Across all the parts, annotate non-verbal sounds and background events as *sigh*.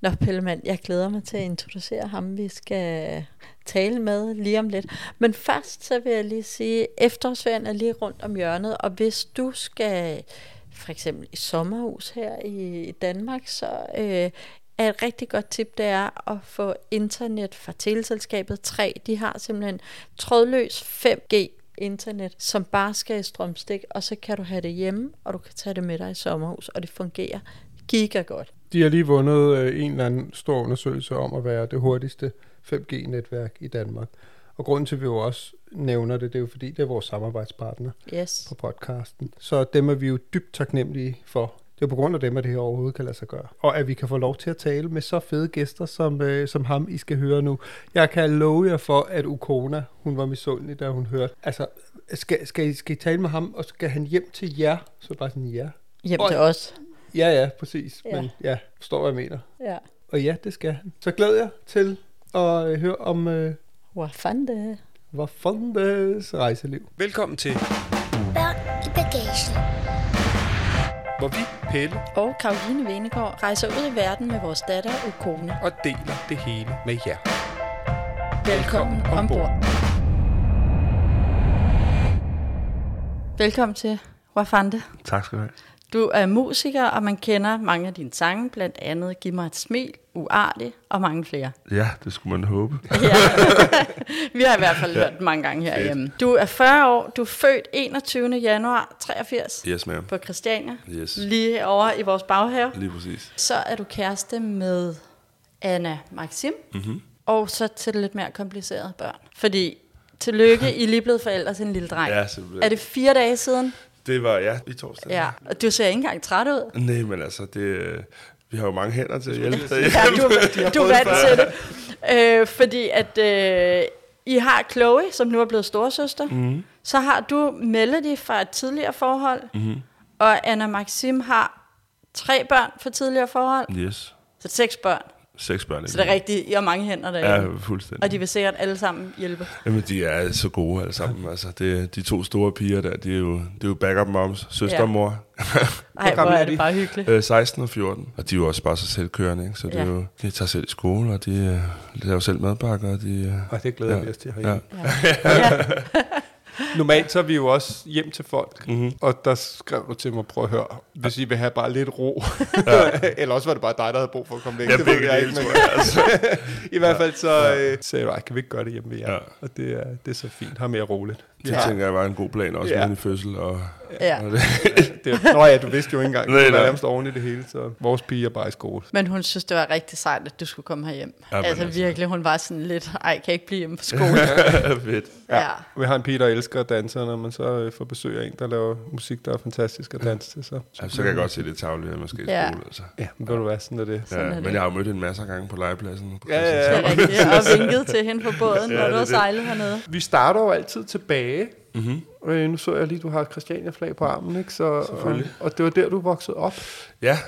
Nå, Pellemann, jeg glæder mig til at introducere ham, vi skal tale med lige om lidt. Men først så vil jeg lige sige, efterårsferien er lige rundt om hjørnet, og hvis du skal for eksempel i sommerhus her i Danmark, så øh, er et rigtig godt tip, det er at få internet fra teleselskabet 3. De har simpelthen trådløs 5G internet, som bare skal i strømstik, og så kan du have det hjemme, og du kan tage det med dig i sommerhus, og det fungerer giga godt. De har lige vundet øh, en eller anden stor undersøgelse om at være det hurtigste 5G-netværk i Danmark. Og grunden til, at vi jo også nævner det, det er jo fordi, det er vores samarbejdspartner Yes. på podcasten. Så dem er vi jo dybt taknemmelige for. Det er på grund af dem, at det her overhovedet kan lade sig gøre. Og at vi kan få lov til at tale med så fede gæster, som, øh, som ham, I skal høre nu. Jeg kan love jer for, at Ukona, hun var misundelig, da hun hørte. Altså, skal, skal, I, skal I tale med ham, og skal han hjem til jer? Så bare sådan, ja. Hjem Og- til os. Ja, ja, præcis. Ja. Men ja, forstår, hvad jeg mener. Ja. Og ja, det skal han. Så glæder jeg til at øh, høre om øh, Hvor fanden det? Wafandes rejseliv. Velkommen til, Børn i bagagen. hvor vi, Pelle, Og Karoline Venegård rejser ud i verden med vores datter Ukona. og deler det hele med jer. Velkommen ombord. Velkommen til Wafande. Tak skal du have. Du er musiker, og man kender mange af dine sange, blandt andet Giv mig et smil, Uartig og mange flere. Ja, det skulle man håbe. *laughs* Ja. *laughs* Vi har i hvert fald hørt den mange gange herhjemme. Du er 40 år, du er født 21. januar 83 Yes, ma'am. på Christiania, Yes. lige over i vores baghave. Lige præcis. Så er du kæreste med Anna Maxim, mm-hmm. og så til lidt mere komplicerede børn. Fordi, tillykke, *laughs* I er lige blevet forældre til en lille dreng. Ja, simpelthen. Er det fire dage siden? Det var, ja, i torsdag. Ja, og du ser ikke engang træt ud. Nej, men altså, det, øh, vi har jo mange hænder til at hjælpe Ja, derhjemme. du, *laughs* du er vant til det. Øh, fordi at øh, I har Chloe, som nu er blevet storesøster. Mm. Så har du Melody fra et tidligere forhold. Mm. Og Anna Maxim har tre børn fra tidligere forhold. Yes. Så seks børn. Seks børn. Så det er rigtigt, I har mange hænder derhjemme. Ja, fuldstændig. Og de vil sikkert alle sammen hjælpe. Jamen, de er så gode alle sammen. Altså, det, de to store piger der, de er jo, det er jo backup moms, søster Ja. og mor. Ej, hvor er det de? bare hyggeligt. Øh, 16 og 14. Og de er jo også bare så selvkørende, ikke? Så det Ja. er jo, de tager selv i skole, og de øh, laver selv madpakker, og de... Øh, Og det glæder Ja. vi os til ja. herhjemme. Ja. *laughs* *laughs* *laughs* Normalt så er vi jo også hjem til folk, Mhm. mm-hmm. og der skrev du til mig, prøv at høre, hvis I vil have bare lidt ro. *laughs* Eller også var det bare dig, der havde brug for at komme væk. Ja, det begge dele, tror jeg. Altså. *laughs* i hvert fald så øh, sagde du, "Ej, kan vi ikke gøre det hjemme ved jer? Ja. Og det er, det er så fint. Har mere roligt. Det tænker jeg var en god plan, også Ja. med en fødsel. Og, ja. og det, *laughs* Det, nå ja, du vidste jo ikke engang, Nej, det var nærmest oven i det hele, så vores pige er bare i skole. Men hun synes, det var rigtig sejt, at du skulle komme herhjem. Ja, men altså, altså. virkelig, hun var sådan lidt, ej, kan jeg ikke blive hjemme på skole? *laughs* fedt. ja. Vi har en pige, der elsker at danse, og når man så øh, får besøg af en, der laver musik, der er fantastisk at danse til, så... Ja, så kan jeg godt se det at man skal i Ja. skole. Altså. Ja, men ved du hvad, sådan er det. Sådan er Ja, det. men jeg har mødt hende masser af gange på legepladsen. På Ja, ja, Det er rigtigt. Og vinket til hende på båden, *laughs* Ja, når det du er har sejlet hernede. Vi starter jo altid tilbage. Mm-hmm. Øh, nu så jeg lige, du har et Christiania-flag på armen, ikke? Så, og, og det var der, du voksede op. Ja,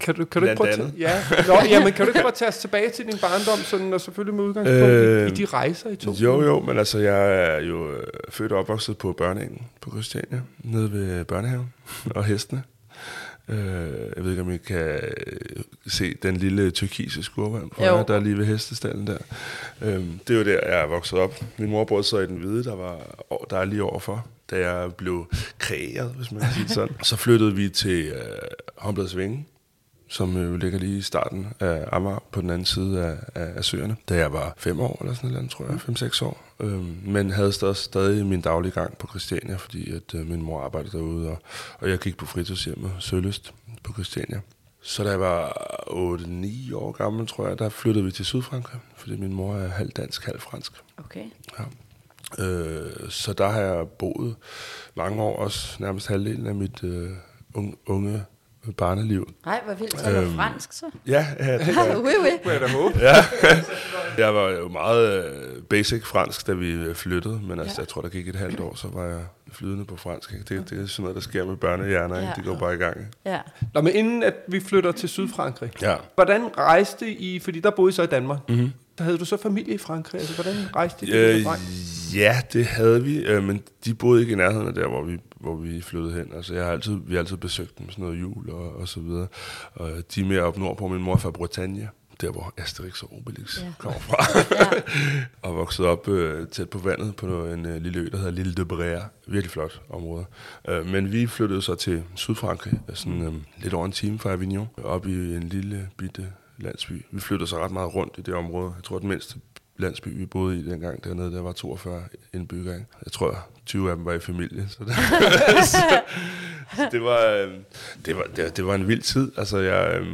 Kan du, kan du ikke prøve at ja. Nå, jamen, kan du ikke prøve at tage os tilbage til din barndom, sådan, og selvfølgelig med udgangspunkt øh, i, i de rejser, I tog? jo jo, men altså jeg er jo øh, født og opvokset på børneengen på Christiania, nede ved børnehaven og hestene. Øh, jeg ved ikke, om I kan øh, se den lille tyrkise skurvand, på jer, der er lige ved hestestallen der. Øh, det er jo der, jeg er vokset op. Min mor boede så i den hvide, der, var, der er lige overfor, da jeg blev kreeret, hvis man kan sige det sådan. *laughs* Så flyttede vi til øh, Håndbladsvinge, som jo ligger lige i starten af Amager, på den anden side af, af, af søerne, da jeg var fem år eller sådan noget, tror jeg, fem-seks år. Øhm, men havde stadig, stadig min daglige gang på Christiania, fordi at øh, min mor arbejdede derude, og, og jeg gik på fritidshjemmet Søløst på Christiania. Så da jeg var 8-9 år gammel, tror jeg, der flyttede vi til Sydfrankrig, fordi min mor er halv dansk, halv fransk. Okay. Ja. Øh, så der har jeg boet mange år, også nærmest halvdelen af mit øh, unge, unge barneliv. Nej, hvor vildt. Du Øhm, fransk så? Ja, ja det *laughs* Ja, oui, oui. Jeg da håbe. Ja, *laughs* jeg var jo meget øh, basic fransk, da vi øh, flyttede, men altså, Ja. jeg tror, der gik et halvt år, så var jeg flydende på fransk. Ikke? Det, det er sådan noget, der sker med børnehjerner, ikke? Ja. det går bare i gang. ikke? Ja. Nå, men inden at vi flytter til Sydfrankrig, Ja. hvordan rejste I, fordi der boede I så i Danmark, Mhm. Der havde du så familie i Frankrig, altså hvordan rejste I det? Øh, ja, det havde vi, øh, men de boede ikke i nærheden af der, hvor vi, hvor vi flyttede hen. Altså, jeg har altid, vi har altid besøgt dem, sådan noget jul og, og så videre. Og de er mere op nordpå. Min mor er fra Bretagne, der hvor Asterix og Obelix Ja. kommer fra. Ja. *laughs* og vokset op øh, tæt på vandet på en øh, lille ø, der hedder Lille de Bréa. Virkelig flot område. Øh, men vi flyttede så til Sydfrankrig, sådan øh, lidt over en time fra Avignon, op i en lille bitte landsby. Vi flyttede så ret meget rundt i det område. Jeg tror, den mindste landsby, vi boede i dengang dernede, der var 42 indbyggere. Jeg tror, 20 af dem var i familie. Så det, *laughs* så, så det, var, øh, det, var, det, det var en vild tid. Altså, jeg, øh,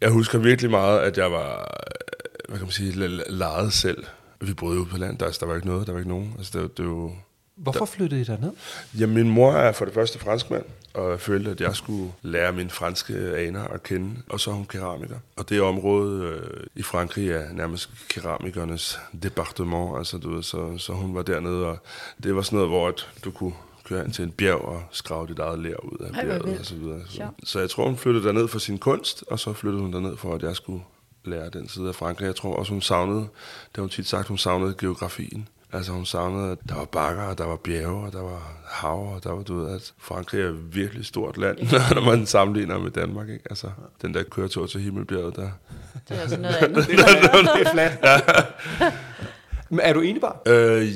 jeg husker virkelig meget, at jeg var, øh, hvad kan man sige, lejet selv. Vi boede jo på land, der, der var ikke noget, der var ikke nogen. Altså, det, det var Hvorfor flyttede I derned? Jamen, min mor er for det første franskmand, og jeg følte, at jeg skulle lære mine franske aner at kende. Og så er hun keramiker. Og det område øh, i Frankrig er nærmest keramikernes departement. Altså, du ved, så, så hun var dernede, og det var sådan noget, hvor at du kunne køre ind til en bjerg og skrave dit eget lær ud af bjerget og så videre. Så, så jeg tror, hun flyttede derned for sin kunst, og så flyttede hun derned for, at jeg skulle lære den side af Frankrig. Jeg tror også, hun savnede, det har hun tit sagt, hun savnede geografien. Altså hun savnede, at der var bakker, og der var bjerge, og der var hav, og der var, du ved, at Frankrig er et virkelig stort land, *laughs* når man sammenligner med Danmark, ikke? Altså, den der køretur til Himmelbjerget, der... Det er altså *laughs* noget andet. Det er, det er flat. Men er du enebarn? Øh,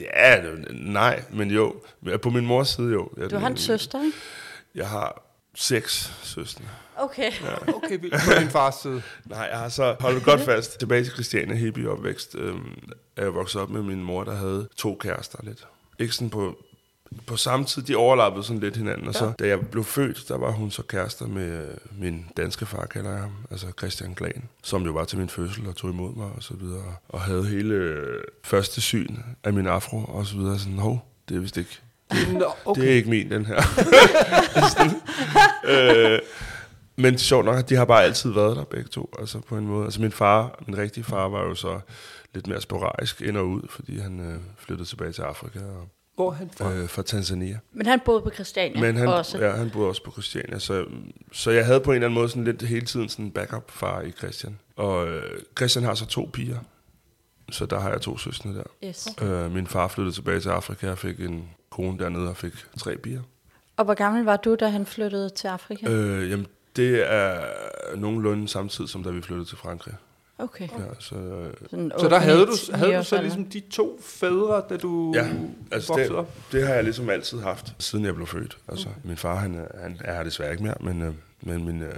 ja, nej, men jo. På min mors side, jo. Jeg, Du har en søster, ikke? Jeg har seks søstre. Okay. Okay, vildt. På din fars side. Nej, jeg har så holdt godt fast. Tilbage til Christiania, hippie opvækst, øhm, er jeg vokset op med min mor, der havde to kærester lidt. Ikke sådan på, på samme tid, de overlappede sådan lidt hinanden. Og så, da jeg blev født, der var hun så kærester med øh, min danske far, kalder jeg ham, altså Christian Glan, som jo var til min fødsel og tog imod mig og så videre. Og havde hele øh, første syn af min afro og så videre. Sådan, hov, det er vist ikke Nå, Okay. Det er ikke min, den her. *laughs* Øh, men sjovt nok, de har bare altid været der begge to, altså på en måde. Altså min far, min rigtige far, var jo så lidt mere sporadisk ind og ud, fordi han øh, flyttede tilbage til Afrika og, Hvor han fra? øh, fra Tanzania. Men han boede på Christiania Men han, også. ja, han boede også på Christiania, så, så jeg havde på en eller anden måde sådan lidt hele tiden sådan en backup-far i Christian. Og øh, Christian har så to piger, så der har jeg to søstre der. Yes. Øh, min far flyttede tilbage til Afrika og fik en kone dernede og fik tre piger. Og hvor gammel var du, da han flyttede til Afrika? Øh, jamen, det er nogenlunde samtidig, som da vi flyttede til Frankrig. Okay. Ja, så, øh, Sådan Så der havde du, havde du så ligesom de to fædre, da du ja, altså voksede det, op? det har jeg ligesom altid haft, siden jeg blev født. Altså, min far, han, er- han er her desværre ikke mere, men, øh, men min, øh,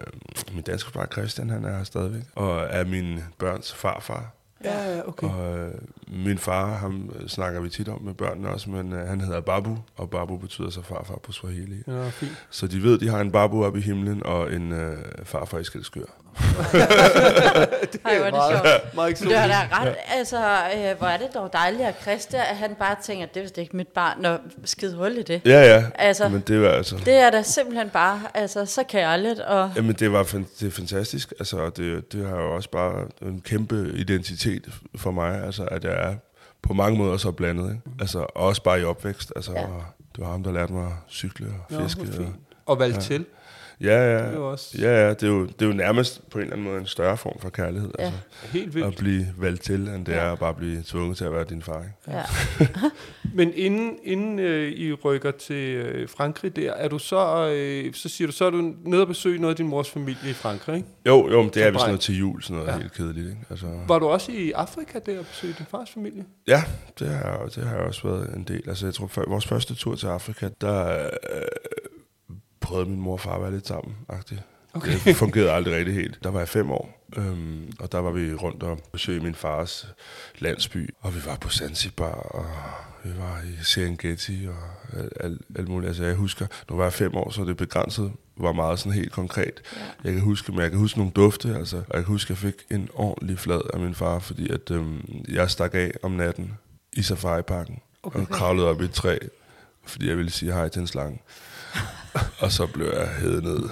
min danske far Christian, han er her stadigvæk. Og er min børns farfar. Ja, ja, okay. Og øh, min far, ham snakker vi tit om med børnene også, men øh, han hedder Babu, og Babu betyder så farfar på Swahili. Ja, fint. Så de ved, de har en Babu oppe i himlen, og en øh, farfar i Skelskør. Ej, hvor er det sjovt. Meget Men det er eksotisk. da ret, altså, øh, hvor er det dog dejligt, at Christian, at han bare tænker, det er vist ikke mit barn, og skide hul i det. Ja, ja, Altså, men det var altså... Det er da simpelthen bare, altså, så kærligt, og Jamen, det var fan- det er fantastisk. Altså, og det, det har jo også bare en kæmpe identitet for mig, altså, at jeg er på mange måder så blandet. Ikke? Altså, og også bare i opvækst. Altså, Ja. ja. det var ham, der lærte mig at cykle og Nå, fiske. hvor og. Og valgt til. Ja, ja, Det er jo også ja, ja det, er jo, det er jo nærmest på en eller anden måde en større form for kærlighed. Ja. Altså, helt at vildt. blive valgt til, end det Ja. er at bare blive tvunget til at være din far. Ikke? ja. *laughs* Men inden, inden øh, I rykker til øh, Frankrig der, er du så, øh, så siger du, så er du nede og besøge noget af din mors familie i Frankrig, ikke? Jo, jo, men det er vist noget til jul, sådan noget Ja. helt kedeligt. Ikke? Altså, Var du også i Afrika der og besøge din fars familie? Ja, det har, det har også været en del. Altså, jeg tror, for vores første tur til Afrika, der øh, prøvede min mor og far at være lidt sammen. -agtigt. Okay. Det fungerede aldrig rigtig helt. Der var jeg fem år, øhm, og der var vi rundt og besøgte min fars landsby, og vi var på Zanzibar, og vi var i Serengeti og alt, alt, alt muligt. Altså, jeg husker, nu var jeg fem år, så det begrænset var meget sådan helt konkret. Ja. Jeg kan huske, men jeg kan huske nogle dufte, altså, og jeg kan huske, at jeg fik en ordentlig flad af min far, fordi at, øhm, jeg stak af om natten i safariparken okay. og kravlede op i et træ, fordi jeg ville sige hej til en slange og så blev jeg hævet ned.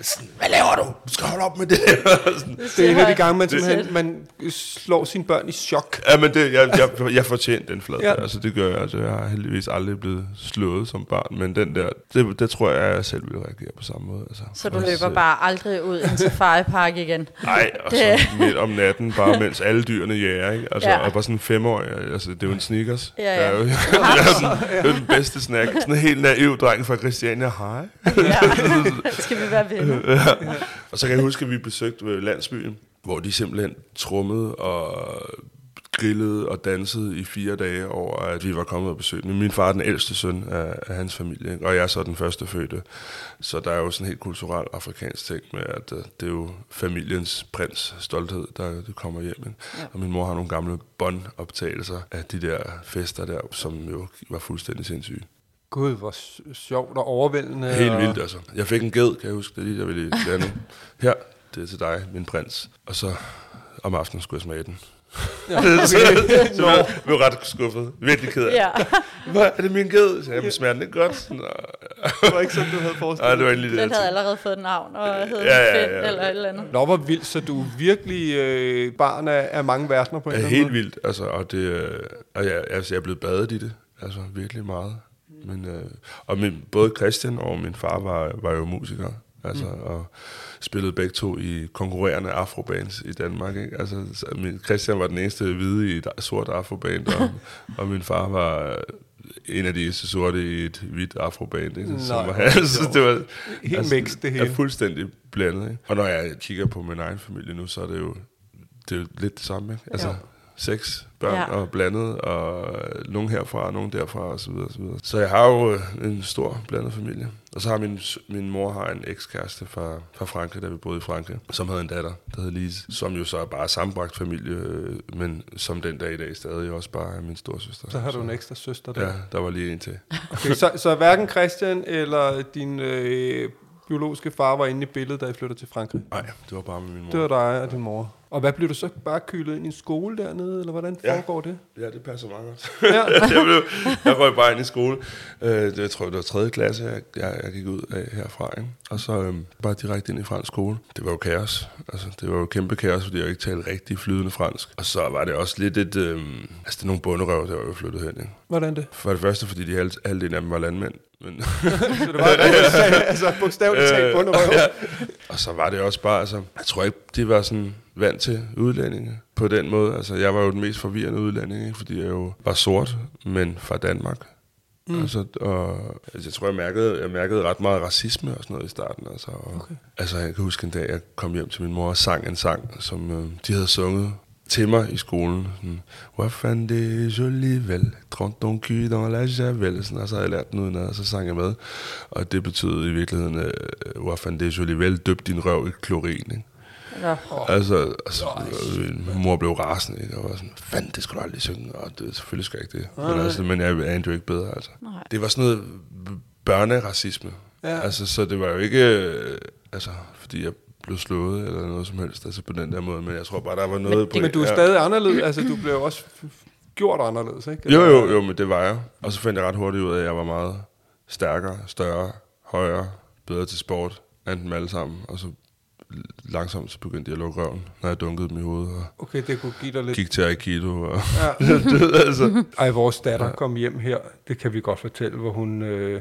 Sådan, hvad laver du? Du skal holde op med det. *laughs* Sådan, Det er en af de gange, man, Det- man slår sine børn i chok. Ja, men det, jeg, jeg, jeg fortjente den flad. Ja. Altså, det gør jeg. Altså, jeg har heldigvis aldrig blevet slået som barn, men den der, det, det tror jeg, jeg selv ville reagere på samme måde. Altså, Så du løber øh, bare aldrig ud ind til Firepark igen. Nej, *laughs* og så midt om natten, bare mens alle dyrene jager, ikke? Altså, Ja. og bare sådan femårig, altså, det er jo en sneakers. Ja, ja. Jeg er jo, *laughs* jeg er sådan, det er den bedste snack. Sådan en helt naiv dreng fra Christiania. Hej. Ja. Skal vi være venner? *laughs* Og så kan jeg huske, at vi besøgte øh, landsbyen, hvor de simpelthen trummede og grillede og dansede i fire dage over, at vi var kommet og besøgt. Min far er den ældste søn af, af hans familie, ikke? og jeg er så den første fødte. Så der er jo sådan en helt kulturel afrikansk ting med, at uh, det er jo familiens prins stolthed, der det kommer hjem. Ikke? Ja. Og min mor har nogle gamle båndoptagelser af de der fester der, som jo var fuldstændig sindssyge. Gud, hvor sjovt og overvældende. Helt og- vildt, altså. Jeg fik en ged, kan jeg huske, det er lige, jeg ville lære nu. Her, det er til dig, min prins. Og så om aftenen skulle jeg smage den. Ja, *laughs* så okay. så jeg blev ret skuffet. Virkelig ked af. Ja. Hvad er det min ged? Så jeg smager den ikke godt. Og- det var ikke sådan, du havde forestillet Ej, det var egentlig det. Den jeg havde allerede fået et navn, og hed Ja, ja, Finn ja. eller et eller andet. Nå, hvor vildt, så du er virkelig øh, barn af, af mange verdener på en eller anden helt måde. vildt, altså, og det, øh, og jeg, altså, jeg er blevet badet i det, altså virkelig meget. Men, øh, og min, både Christian og min far var, var jo musikere, altså, mm. og spillede begge to i konkurrerende afrobands i Danmark. Ikke? Altså, så min, Christian var den eneste hvide i et sort afroband, og, *laughs* og min far var en af de eneste sorte i et hvidt afroband. Ikke? Så, Nej, var, *laughs* altså, det var Helt mixed, det hele. Er fuldstændig blandet. Ikke? Og når jeg kigger på min egen familie nu, så er det jo, det er jo lidt det samme. Ikke? Altså, Jo. Seks børn Ja. og blandet, og nogen herfra, og nogen derfra, og så videre, så videre. Så jeg har jo øh, en stor blandet familie. Og så har min, min mor har en ekskæreste fra, fra Frankrig, da vi boede i Frankrig, som havde en datter, der hed Lise, som jo så er bare sammenbragt familie, øh, men som den dag i dag stadig også bare er min storsøster. Så har du en ekstra søster der. Ja, der var lige en til. Okay, så, så hverken Christian eller din øh, biologiske far var inde i billedet, da I flyttede til Frankrig? Nej, det var bare med min mor. Det var dig og din mor. Og hvad blev du så bare kylet ind i en skole dernede, eller hvordan Ja. foregår det? Ja, det passer meget godt. Ja. *laughs* jeg, blev, jeg røg bare ind i skole. Øh, det, jeg tror, det var tredje klasse, jeg, jeg, jeg gik ud af herfra. Ikke? Og så øh, bare direkte ind i fransk skole. Det var jo kaos. Altså, det var jo kæmpe kaos, fordi jeg ikke talte rigtig flydende fransk. Og så var det også lidt et... Øh, altså, det er nogle bunderøv, der var jo flyttet hen. Ikke? Hvordan det? For det første, fordi de halv, halvdelen af dem var landmænd. Men, *laughs* Så det var altså bogstaveligt talt bunderøv. ja. Og så var det også bare, altså, jeg tror ikke, de var sådan vant til udlændinge på den måde. Altså, jeg var jo den mest forvirrende udlænding, ikke? fordi jeg jo var sort, men fra Danmark. Mm. Altså, og, altså, jeg tror, jeg mærkede, jeg mærkede ret meget racisme og sådan noget i starten. Altså, og, okay. altså jeg kan huske en dag, jeg kom hjem til min mor og sang en sang, som øh, de havde sunget til mig i skolen. Sådan, Hvor fanden det joli vel, tront ton cul dans la javel. Sådan, og så havde jeg lært den udenad, og så sang jeg med. Og det betød i virkeligheden, øh, hvor fanden det joli vel, døb din røv i klorin. Ikke? Nå. Altså, altså øh, min mor blev rasende, ikke? og var sådan, fanden, det skulle du aldrig synge, og det, selvfølgelig skal jeg ikke det. Men, altså, men jeg anede jo ikke bedre, altså. Nej. Det var sådan noget børneracisme. Ja. Altså, så det var jo ikke, øh, altså, fordi jeg blev slået eller noget som helst, altså på den der måde, men jeg tror bare, der var noget på Men du er ja. stadig anderledes, altså du blev også gjort anderledes, ikke? Jo, jo, jo, men det var jeg. Og så fandt jeg ret hurtigt ud af, at jeg var meget stærkere, større, højere, bedre til sport, end dem alle sammen. Og så langsomt så begyndte jeg at lukke røven, når jeg dunkede dem i hovedet, og Okay, det kunne give dig lidt... gik til Aikido. Og Ja. *laughs* ved, altså. Ej, vores datter kom hjem her, det kan vi godt fortælle, hvor hun, øh,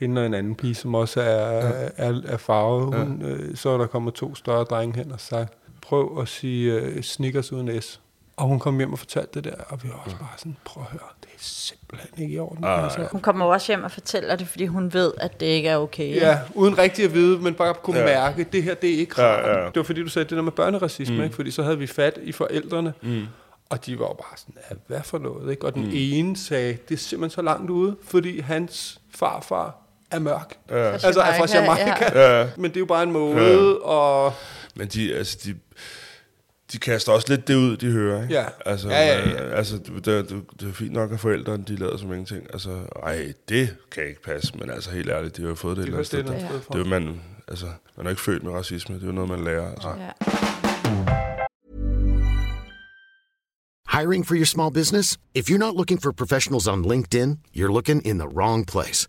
hende og en anden pige, som også er, ja. er, er farvet, hun, øh, så er der kommet to større drenge hen og sagt, prøv at sige øh, Snickers uden S. Og hun kom hjem og fortalte det der, og vi var også bare sådan, prøv at høre, det er simpelthen ikke i orden. Ej. Altså. Hun kommer også hjem og fortæller det, fordi hun ved, at det ikke er okay. Ja, uden rigtig at vide, men bare kunne ja. Ja. mærke, det her, det er ikke Ja, rart. ja. Det var fordi, du sagde det der med børneracisme, mm. ikke? fordi så havde vi fat i forældrene, mm. og de var jo bare sådan, ja, hvad for noget? Ikke? Og den mm. ene sagde, det er simpelthen så langt ude, fordi hans farfar er mørk. Ja. Altså er fra Jamaica. Ja. Ja. Men det er jo bare en måde, ja. og Men de, altså, de, de kaster også lidt det ud, de hører, ikke? Ja. Altså, Ja, ja, ja. øh, altså det, det, det er fint nok, at forældrene, de lader som ingenting. Altså, ej, det kan ikke passe, men altså helt ærligt, de har jo fået det et det det, for. det er jo man, altså, man er ikke født med racisme, det er jo noget, man lærer. Altså. Ja. Hiring for your small business? If you're not looking for professionals on LinkedIn, you're looking in the wrong place.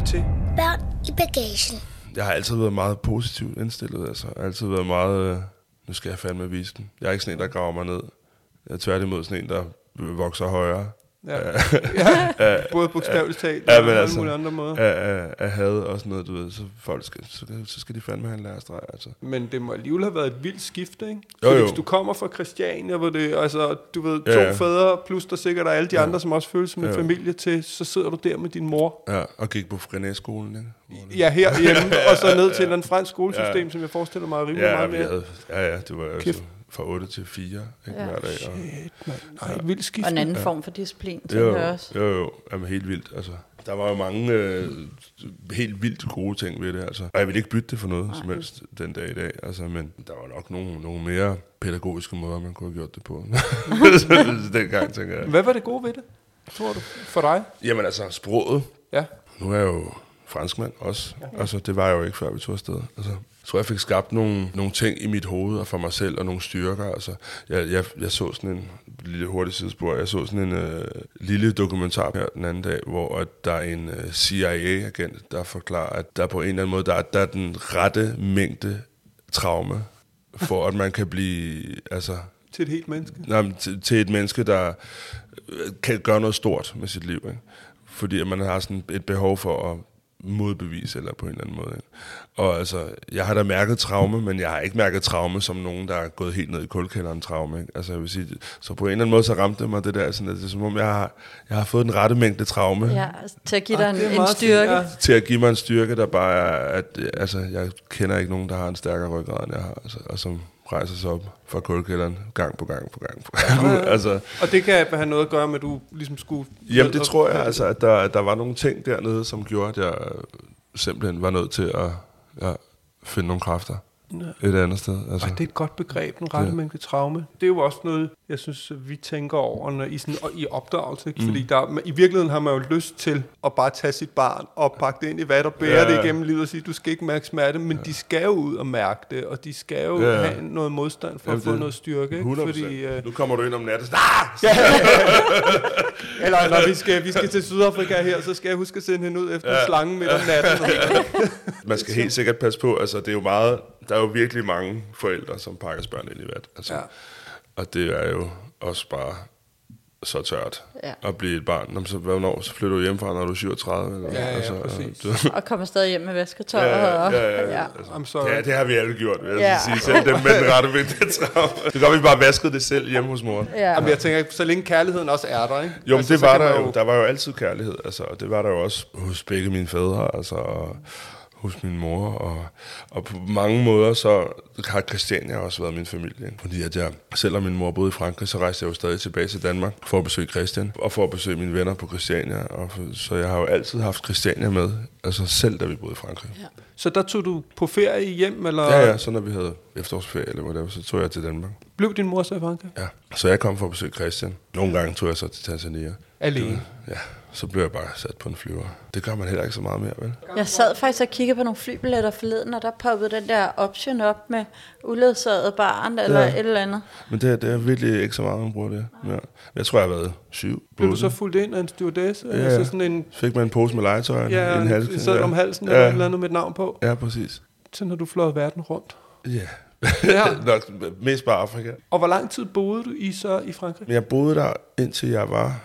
Lytter til. Børn i bagagen. Jeg har altid været meget positivt indstillet. Altså. Jeg har altid været meget... Øh, nu skal jeg fandme vise den. Jeg er ikke sådan en, der graver mig ned. Jeg er tværtimod sådan en, der vokser højere. Ja. ja. *laughs* *laughs* Både bogstaveligt talt Ja, og men altså, mulige andre måder. af, af, had og sådan noget, du ved. Så, folk skal, så, så skal de fandme have en lærestreg, altså. Men det må alligevel have været et vildt skifte, ikke? Jo, jo. hvis du kommer fra Christiania, hvor det, altså, du ved, to Ja, ja, ja. fædre, plus der sikkert er alle de Ja. andre, som også føles som en Ja. familie til, så sidder du der med din mor. Ja, og gik på René-skolen, ikke? Ja, herhjemme, og så *laughs* ned til en fransk skolesystem, Ja. som jeg forestiller mig er rimelig Ja, meget mere. havde, ja, ja, det var Kæft. Fra 8 til 4 ikke, Ja. hver dag. Og, Shit, mand. Nej, et vildt skift. Og en anden form for disciplin, jo, tænker jeg også. jo, jo, jamen, helt vildt. Altså, der var jo mange øh, helt vildt gode ting ved det. Altså. Og jeg vil ikke bytte det for noget Nej. som helst den dag i dag. Altså, men der var nok nogle, nogle mere pædagogiske måder, man kunne have gjort det på. Så *laughs* Dengang, tænker jeg. Hvad var det gode ved det, tror du, for dig? Jamen altså, sproget. Ja. Nu er jeg jo franskmand også. Altså, det var jeg jo ikke, før vi tog afsted. Altså, tror, jeg fik skabt nogle, nogle ting i mit hoved og for mig selv, og nogle styrker. Altså, jeg, jeg, jeg så sådan en lille hurtig sidespor. Jeg så sådan en øh, lille dokumentar her den anden dag, hvor at der er en øh, CIA-agent, der forklarer, at der på en eller anden måde, der, er- der er den rette mængde traume, for at man kan blive, altså, Til et helt menneske. Nej, til, til et menneske, der øh, kan gøre noget stort med sit liv. Ikke? Fordi at man har sådan et behov for at modbevise, eller på en eller anden måde. Og altså, jeg har da mærket traume, men jeg har ikke mærket traume som nogen, der er gået helt ned i kulkælderen traume. Ikke? Altså, jeg vil sige, så på en eller anden måde, så ramte det mig det der, sådan, at det er som om, jeg har, jeg har fået den rette mængde traume. Ja, altså, til at give Ah, dig er en, en styrke. ja. til at give mig en styrke, der bare er, at altså, jeg kender ikke nogen, der har en stærkere ryggrad, end jeg har, altså, og som rejser sig op fra kulkælderen gang på gang på gang på gang. *laughs* altså, Og det kan have noget at gøre med, at du ligesom skulle... Jamen det tror jeg, altså, at der, der var nogle ting dernede, som gjorde, at jeg simpelthen var nødt til at ja, finde nogle kræfter et andet sted. Altså. Og det er et godt begreb, den rette Ja. mængde traume. Det er jo også noget, jeg synes, vi tænker over når i, sådan, og i opdragelse. Ikke? Fordi der, i virkeligheden har man jo lyst til at bare tage sit barn og pakke det ind i vat og bære Ja. ja. det igennem livet og sige, du skal ikke mærke smerte, men ja. de skal jo ud og mærke det, og de skal jo Ja. ja. have noget modstand for Jamen, at få det- noget styrke. Ikke? 100%. Fordi, øh, Nu kommer du ind om natten. Ah! *laughs* eller når vi skal, vi skal til Sydafrika her, så skal jeg huske at sende hende ud efter ja. slangen midt om natten. *laughs* Man skal helt sikkert passe på. Altså, det er jo meget, der er jo virkelig mange forældre, som pakker deres børn ind i vat. Altså, Ja. Og det er jo også bare så tørt Ja. at blive et barn. Jamen, så, hvornår, så flytter du hjemmefra, når du er 37? Eller, Ja, ja, altså, præcis. Du, Og kommer stadig hjem med vasketøj. Ja, ja, og, ja, ja. ja. Altså. Ja, det har vi alle gjort, vil jeg Ja. sige. Selv dem med den rette traume. Det gør, vi bare vaskede det selv hjemme hos mor. Ja. Jamen, jeg tænker, så længe kærligheden også er der, ikke? Jo, men Altså, det var der man jo. Der var jo altid kærlighed, altså, og det var der jo også hos begge mine fædre, altså, og hos min mor, og, og på mange måder, så har Christiania også været min familie. Fordi at jeg, selvom min mor boede i Frankrig, så rejste jeg jo stadig tilbage til Danmark for at besøge Christian, og for at besøge mine venner på Christiania, og for, så jeg har jo altid haft Christiania med, altså selv da vi boede i Frankrig. Ja, Så der tog du på ferie hjem, eller ja, ja så når vi havde efterårsferie, eller whatever, så tog jeg til Danmark. blev din mor så i Frankrig? Ja, så jeg kom for at besøge Christian. Nogle gange tog jeg så til Tanzania. Alene? Ja, så blev jeg bare sat på en flyver. Det gør man heller ikke så meget mere, vel? Jeg sad faktisk og kiggede på nogle flybilletter forleden, og der poppede den der option op med uledsaget barn eller Ja. et eller andet. Men det, det er virkelig ikke så meget, man bruger det. Ja. Jeg tror, jeg har været syv. Blev du så fuldt ind af en stewardesse? Ja, Ja, ja. Altså sådan en, Fik man en pose med legetøj ja, i en hals. en sædel om halsen ja. eller et eller andet med et navn på? Ja, præcis. Sådan har du fløjet verden rundt. Ja. Ja. *laughs* Nok mest bare Afrika. Og hvor lang tid boede du i så i Frankrig? Jeg boede der, indtil jeg var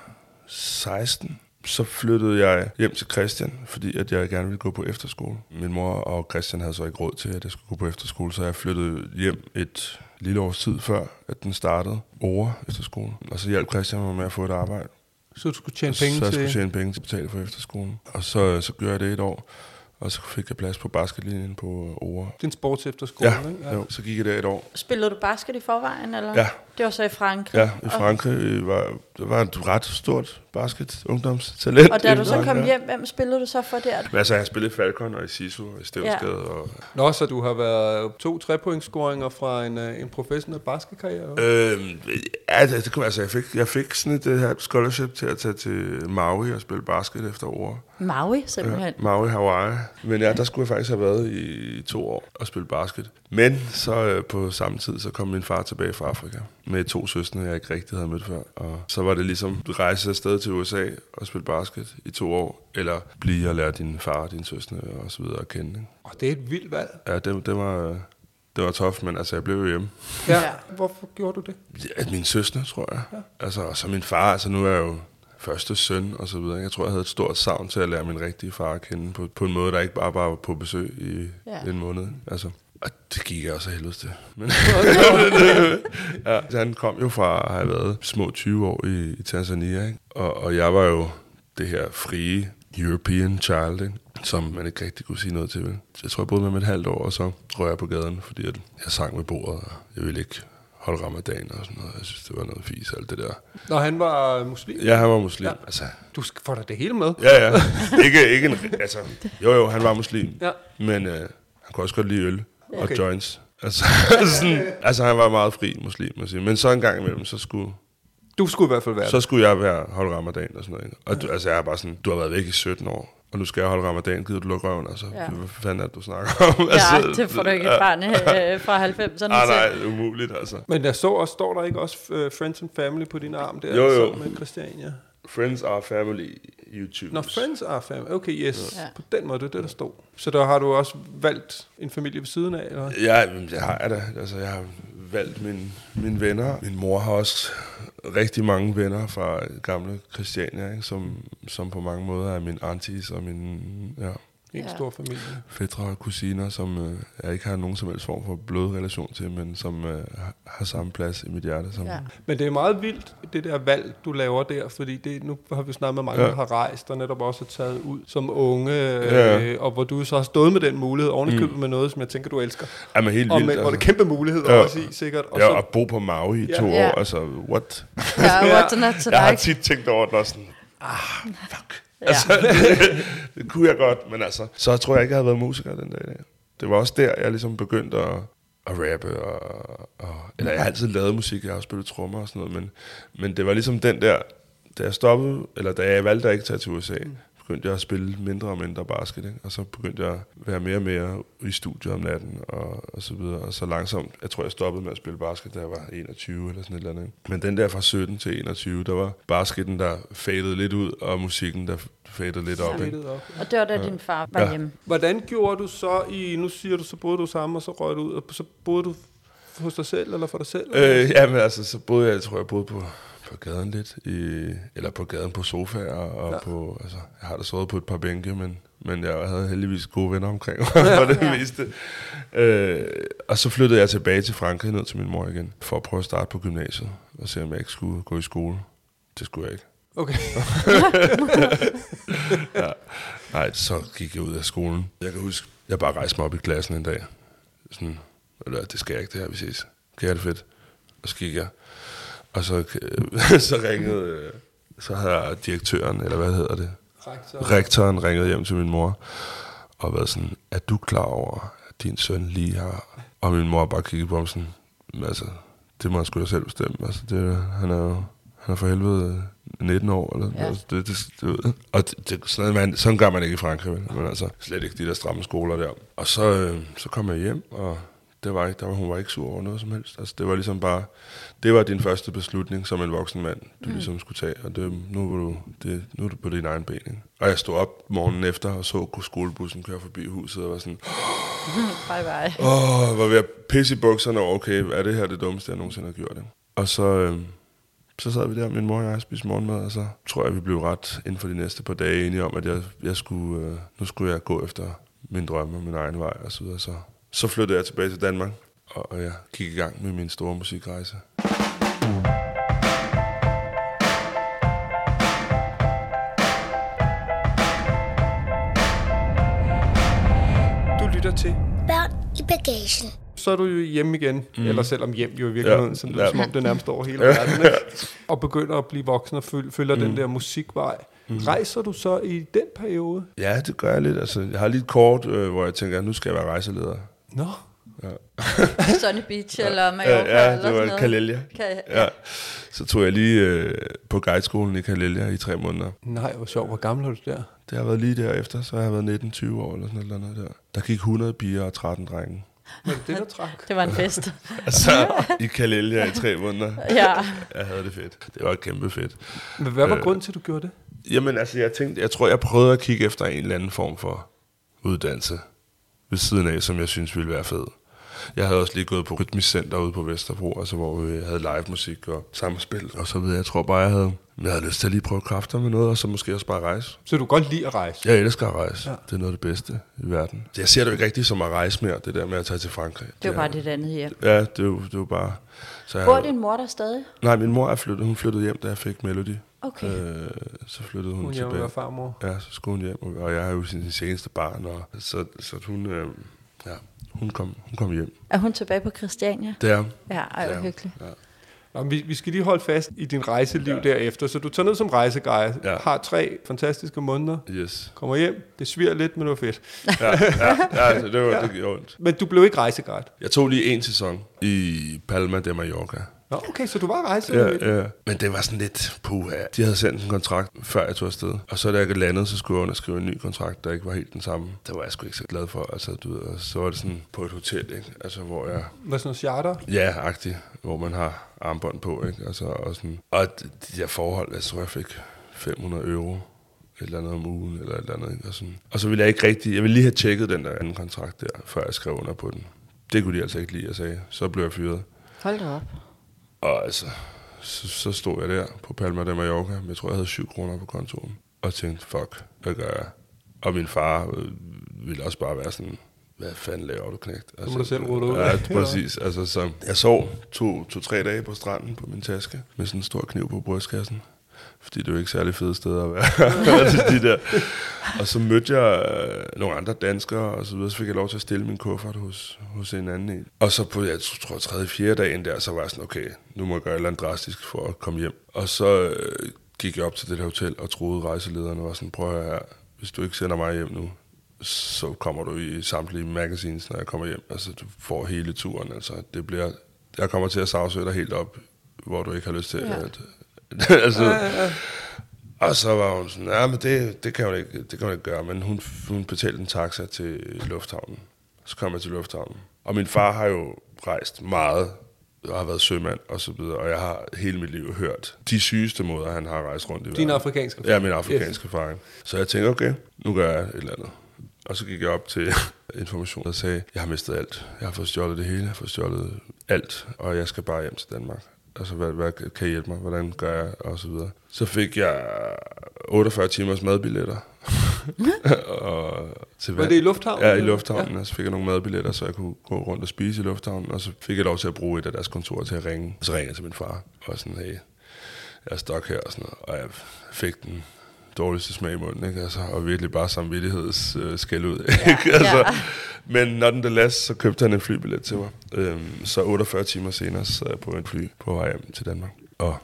16. så flyttede jeg hjem til Christian, fordi at jeg gerne ville gå på efterskole. Min mor og Christian havde så ikke råd til, at jeg skulle gå på efterskole, så jeg flyttede hjem et lille års tid før, at den startede over efterskolen. Og så hjalp Christian mig med at få et arbejde. Så du skulle tjene penge så jeg til... skulle tjene penge til at betale for efterskolen. Og så, så gjorde jeg det et år, og så fik jeg plads på basketlinjen på Ore. Din sports efterskole, Ja, ikke? jo, så gik jeg der et år. Spillede du basket i forvejen, eller? Ja. Det var så i Frankrig. Ja, i Frankrig var, der var et ret stort basket ungdomstalent. Og da du så kom hjem, hvem spillede du så for der? Men altså, jeg i Falcon og i Sisu og i Stevnsgade. Ja. Og, Nå, så du har været to trepointscoringer fra en, øh, en professionel basketkarriere? øhm, ja, det, det kunne, altså, jeg fik, jeg fik sådan et her scholarship til at tage til Maui og spille basket efter år. Maui, simpelthen. Ja, Maui, Hawaii. Men ja, der skulle jeg faktisk have været i to år og spille basket. Men så øh, på samme tid, så kom min far tilbage fra Afrika med to søstre, jeg ikke rigtig havde mødt før. Og så var det ligesom at rejse afsted til USA og spille basket i to år, eller blive og lære din far og dine søstre og så videre at kende. Ikke? Oh, det er et vildt valg. Ja, det, det var... Det var tof, men altså, jeg blev jo hjemme. Ja. Hvorfor gjorde du det? Ja, min søstre, tror jeg. Ja. Altså, og så min far, altså nu er jeg jo første søn og så videre. Jeg tror, jeg havde et stort savn til at lære min rigtige far at kende på, på en måde, der ikke bare var på besøg i ja. en måned. Altså, og det gik jeg også af helvede til. *laughs* Men, ja, *laughs* så han kom jo fra at have været små 20 år i, i Tanzania, ikke? Og, og jeg var jo det her frie European child, ikke? som man ikke rigtig kunne sige noget til. Vel? Så jeg tror, jeg boede med ham et halvt år, og så røg jeg på gaden, fordi at jeg sang ved bordet, og jeg ville ikke holde ramadan og sådan noget. Jeg synes, det var noget fis, alt det der. Når han var muslim? Ja, han var muslim. Ja. Altså, Du skal få dig det hele med. ja, ja. Ikke, ikke en, altså, jo, jo, han var muslim. Ja. Men øh, han kunne også godt lide øl og Okay. joints. *laughs* Altså, sådan, altså, han var meget fri muslim, må sige. Men så en gang imellem, så skulle, Du skulle i hvert fald være så skulle jeg være holde ramadan og sådan noget. Og du, altså, jeg er bare sådan, du har været væk i 17 år, og nu skal jeg holde ramadan, gider du lukke røven? Altså, Ja. hvad fanden er det, du snakker om? altså, Ja, det får du ikke et barn øh, fra 90'erne Nej, nej, til. det er umuligt, altså. Men jeg så også, står der ikke også uh, Friends and Family på din arm der? Jo, jo. Sammen med Christiania. Friends are family YouTube. Når Friends are family. Okay, yes. Ja. På den måde, det er det, der stod. Så der har du også valgt en familie ved siden af, eller? Ja, det har jeg da. Altså, jeg har valgt mine, mine venner. Min mor har også rigtig mange venner fra gamle Christiania, ikke? Som, som på mange måder er min aunties og min ja, En Ja. stor familie. fædre og kusiner, som øh, jeg ikke har nogen som helst form for blodrelation til, men som øh, har- samme plads i mit hjerte. Som, Ja. Men det er meget vildt, det der valg, du laver der, fordi det, nu har vi snakket med mange, Ja. der har rejst, og netop også er taget ud som unge, Ja. øh, og hvor du så har stået med den mulighed, ovenikøbet mm. med noget, som jeg tænker, du elsker. er man helt Og vildt. med, hvor det er altså. kæmpe muligheder Ja. også i, sikkert. Og Ja, så, at bo på Maui i Ja. to Ja. år, altså, what? Ja, *laughs* what's not to Jeg har like? tit tænkt over det og sådan, ah, fuck. Ja. Altså, *laughs* det, det kunne jeg godt, men altså, så tror jeg ikke, jeg havde været musiker den dag. Det var også der, jeg ligesom begyndte at, at rappe, og, og, eller jeg har altid lavet musik, jeg har også spillet trommer og sådan noget, men, men det var ligesom den der, da jeg stoppede, eller da jeg valgte at ikke tage til USA, begyndte jeg at spille mindre og mindre basket, ikke? og så begyndte jeg at være mere og mere i studiet om natten, og, og så videre, og så langsomt, jeg tror, jeg stoppede med at spille basket, da jeg var 21 eller sådan et eller andet. ikke? Men den der fra 17 til 21, der var basketen, der fadede lidt ud, og musikken, der fadede lidt op. Ikke? Og det var da din far var Ja. hjemme. Hvordan gjorde du så i, nu siger du, så boede du sammen, og så røg du ud, og så boede du hos dig selv, eller for dig selv? Øh, ja, men altså, så boede jeg, jeg tror, jeg boede på, på gaden lidt, i, eller på gaden på sofaer, og Ja. ja. på, altså, jeg har da sovet på et par bænke, men, men jeg havde heldigvis gode venner omkring mig, *laughs* for det Ja. meste. Øh, og så flyttede jeg tilbage til Frankrig, ned til min mor igen, for at prøve at starte på gymnasiet, og se om jeg ikke skulle gå i skole. Det skulle jeg ikke. Okay. *laughs* ja. Nej, så gik jeg ud af skolen. Jeg kan huske, jeg bare rejste mig op i klassen en dag. Sådan, eller det skal jeg ikke, det her, vi ses. Kan jeg det fedt? Og så gik jeg. Og så, *laughs* så ringede, øh, så havde direktøren, eller hvad hedder det? Rektor. Rektoren ringede hjem til min mor, og været sådan, er du klar over, at din søn lige har... Og min mor bare kiggede på ham sådan, "Men altså, det må han sgu da selv bestemme. Altså, det, han er jo han er for helvede 19 år, eller Ja. altså, det, det, det, og det, det, sådan, man, sådan gør man ikke i Frankrig, vel? men altså slet ikke de der stramme skoler der. Og så, øh, så kom jeg hjem, og det var ikke, der var, hun var ikke sur over noget som helst. Altså, det var ligesom bare, det var din første beslutning som en voksen mand, du mm. ligesom skulle tage, og det, nu, var du, det, nu er du på din egen ben. Ikke? Og jeg stod op morgenen efter og så skolebussen køre forbi huset, og var sådan, *gasps* Bye bye. åh, var ved at pisse i bukserne okay, er det her det dummeste, jeg nogensinde har gjort? Ikke? Og så, øh, Så sad vi der, min mor og jeg spiste morgenmad, og så tror jeg, vi blev ret inden for de næste par dage enige om, at jeg, jeg skulle, øh, nu skulle jeg gå efter min drømme og min egen vej og så videre. Så, så flyttede jeg tilbage til Danmark, og, jeg gik i gang med min store musikrejse. Du lytter til. Børn i bagagen. Så er du jo hjemme igen, mm. eller selvom hjem jo i virkeligheden, ja. så det er Ja. som om det nærmest over hele verden, ikke? *laughs* og begynder at blive voksen og føl- følger mm. den der musikvej. Mm. Rejser du så i den periode? Ja, det gør jeg lidt. Altså, jeg har lige et kort, øh, hvor jeg tænker, nu skal jeg være rejseleder. Nå, *laughs* Sunny Beach eller Mallorca Ja, ja eller det sådan var noget. Kalelia. Kan, Ja. Så tog jeg lige øh, på guideskolen i Kalelia i tre måneder. nej, hvor sjovt. Hvor gammel er du der? Det har været lige derefter, så har jeg været 19-20 år eller sådan noget, noget der. Der gik 100 piger og 13 drenge. Var det det, der trak? Det var en fest. *laughs* Altså, i Kalelia i tre måneder. ja. Jeg havde det fedt. Det var kæmpe fedt. Men hvad var Øh. grunden til, at du gjorde det? Jamen, altså, jeg tænkte, jeg tror, jeg prøvede at kigge efter en eller anden form for uddannelse ved siden af, som jeg synes ville være fed. Jeg havde også lige gået på Rytmisk Center ude på Vesterbro, altså hvor vi havde live musik og samspil og så videre. Jeg tror bare, jeg havde, jeg havde lyst til at lige prøve kræfter med noget, og så måske også bare rejse. Så du godt lide at rejse? Jeg elsker at rejse. Ja. Det er noget af det bedste i verden. Jeg ser det jo ikke rigtigt som at rejse mere, det der med at tage til Frankrig. Det var er- bare dit andet hjem. Ja, det er jo, det er jo bare... Så jeg, Bor din mor der stadig? Nej, min mor er flyttet. Hun flyttede hjem, da jeg fik Melody. Okay. Øh, så flyttede hun, Hun tilbage. med farmor. Ja, så skulle hun hjem, og- jeg er jo sin seneste barn, og så, så hun, øh, ja, hun, kom, hun kom hjem. Er hun tilbage på Christiania? Det er Ja, ej, hvor Ja. hyggeligt. Ja. Nå, men vi, vi skal lige holde fast i din rejseliv ja. derefter. Så du tager ned som rejseguide, ja. Ja. har tre fantastiske måneder, Yes. kommer hjem, det sviger lidt, men det var fedt. Ja, ja, ja *laughs* altså, det, var, det gjorde ondt. Men du blev ikke rejseguide? Jeg tog lige en sæson i Palma de Mallorca. Nå, okay, så du var rejseguide? Ja, ja. Men det var sådan lidt puha. De havde sendt en kontrakt, før jeg tog afsted. Og så da jeg landede, så skulle jeg underskrive en ny kontrakt, der ikke var helt den samme. Det var jeg sgu ikke så glad for. Altså, du ved, og så var det sådan på et hotel, ikke? Altså, hvor jeg... Hvad sådan noget charter? Ja, agtigt, hvor man har armbånd på, ikke? Altså, og, sådan, og de de der forhold, jeg tror, jeg fik 500 euro et eller andet om ugen, eller et eller andet, ikke? Og, sådan. og så ville jeg ikke rigtig, jeg ville lige have tjekket den der anden kontrakt der, før jeg skrev under på den. Det kunne de altså ikke lide, jeg sagde. Så blev jeg fyret. Hold da op. Og altså, så, så stod jeg der på Palma de Mallorca, men jeg tror, jeg havde 7 kroner på kontoen. Og tænkte, fuck, hvad gør jeg? Og min far øh, ville også bare være sådan, hvad fanden laver du, knægt? Altså, må du selv rode ud. Ja, *laughs* præcis. Altså, så jeg sov to-tre to, tre dage på stranden på min taske, med sådan en stor kniv på brystkassen. Fordi det er jo ikke særlig fede steder at være. *laughs* altså, de der. Og så mødte jeg øh, nogle andre danskere, og så videre. Så fik jeg lov til at stille min kuffert hos, hos en anden en. Og så på, jeg tror, tredje, fjerde dagen der, så var jeg sådan, okay, nu må jeg gøre et eller andet drastisk for at komme hjem. Og så øh, gik jeg op til det der hotel og troede rejselederne var sådan, prøv at her, hvis du ikke sender mig hjem nu, så kommer du i samtlige magazines, når jeg kommer hjem. Altså, du får hele turen. Altså, det bliver, jeg kommer til at sagsøge dig helt op, hvor du ikke har lyst til ja. at... *laughs* altså, og så var hun sådan, ja, men det, det, kan hun ikke, det kan hun ikke gøre, men hun, hun betalte en taxa til lufthavnen. Så kom jeg til lufthavnen. Og min far har jo rejst meget, og har været sømand og så videre, og jeg har hele mit liv hørt de sygeste måder, han har rejst rundt i Din verden. afrikanske Ja, min afrikanske yes. erfaring. Så jeg tænkte, okay, nu gør jeg et eller andet. Og så gik jeg op til *laughs* information og sagde, jeg har mistet alt. Jeg har fået stjålet det hele, jeg har fået stjålet alt, og jeg skal bare hjem til Danmark. Altså, hvad, hvad kan I hjælpe mig? Hvordan gør jeg? Og så videre. Så fik jeg 48 timers madbilletter. *laughs* og til Var det i lufthavnen? Ja, i lufthavnen. Ja. Og så fik jeg nogle madbilletter, så jeg kunne gå rundt og spise i lufthavnen. Og så fik jeg lov til at bruge et af deres kontorer til at ringe. Og så ringede jeg til min far. Og sådan, hey, jeg er stok her og sådan noget. Og jeg fik den dårligste smag i munden, ikke? Altså, og virkelig bare samvittigheds øh, skæld ud. Ikke? altså, ja. Men når den der last, så købte han en flybillet til mig. Øhm, så 48 timer senere sad jeg på en fly på vej hjem til Danmark. Og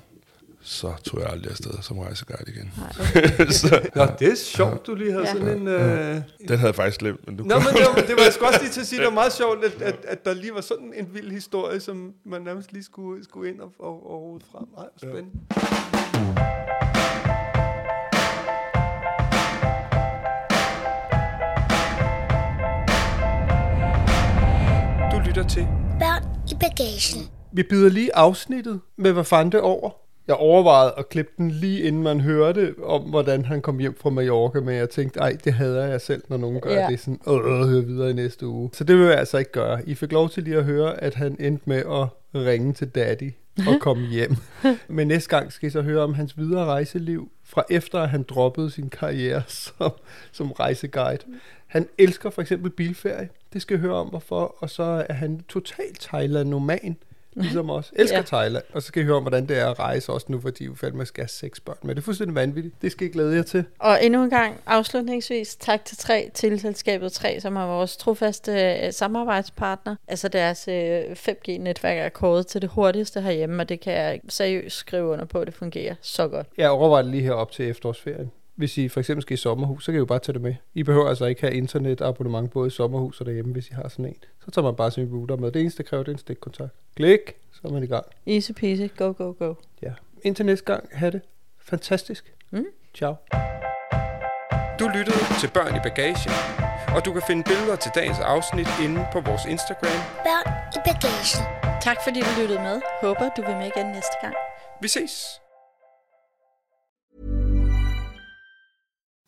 så tog jeg aldrig afsted som rejseguide igen. *laughs* så, Nå, det er sjovt, du lige havde Ja. sådan en... Øh... den havde jeg faktisk glemt, men du Nå, men det var, det var jeg også lige til at sige, det var meget sjovt, at, at, at der lige var sådan en vild historie, som man nærmest lige skulle, skulle ind og, og, og rode frem. Nej, hvor spændende. Du lytter til. Børn i bagagen. Vi byder lige afsnittet med hvad fandt det over. Jeg overvejede at klippe den lige inden man hørte om, hvordan han kom hjem fra Mallorca, men jeg tænkte, ej, det hader jeg selv, når nogen gør Ja. det sådan, øh, høre videre i næste uge. Så det vil jeg altså ikke gøre. I fik lov til lige at høre, at han endte med at ringe til daddy at komme hjem. *laughs* Men næste gang skal I så høre om hans videre rejseliv, fra efter at han droppede sin karriere *laughs* som, som rejseguide. Han elsker for eksempel bilferie. Det skal I høre om, hvorfor. Og så er han totalt Thailand-noman, ligesom os. Elsker Ja. Thailand. Og så skal I høre om, hvordan det er at rejse også nu, fordi jo fandme skal have seks børn. Men det er fuldstændig vanvittigt. Det skal I glæde jer til. Og endnu en gang afslutningsvis tak til tre til selskabet 3, som er vores trofaste øh, samarbejdspartner. Altså deres øh, 5G-netværk er kåret til det hurtigste herhjemme, og det kan jeg seriøst skrive under på, at det fungerer så godt. Jeg overvejer det lige her op til efterårsferien. Hvis I for eksempel skal i sommerhus, så kan I jo bare tage det med. I behøver altså ikke have internetabonnement både i sommerhus og derhjemme, hvis I har sådan en. Så tager man bare sin router med. Det eneste, der kræver, det er en stikkontakt. Klik, så er man i gang. Easy peasy, go, go, go. Ja. Indtil næste gang, have det fantastisk. Mm. Ciao. Du lyttede til Børn i Bagagen, og du kan finde billeder til dagens afsnit inde på vores Instagram. Børn i bagagen. Tak fordi du lyttede med. Håber, du vil med igen næste gang. Vi ses!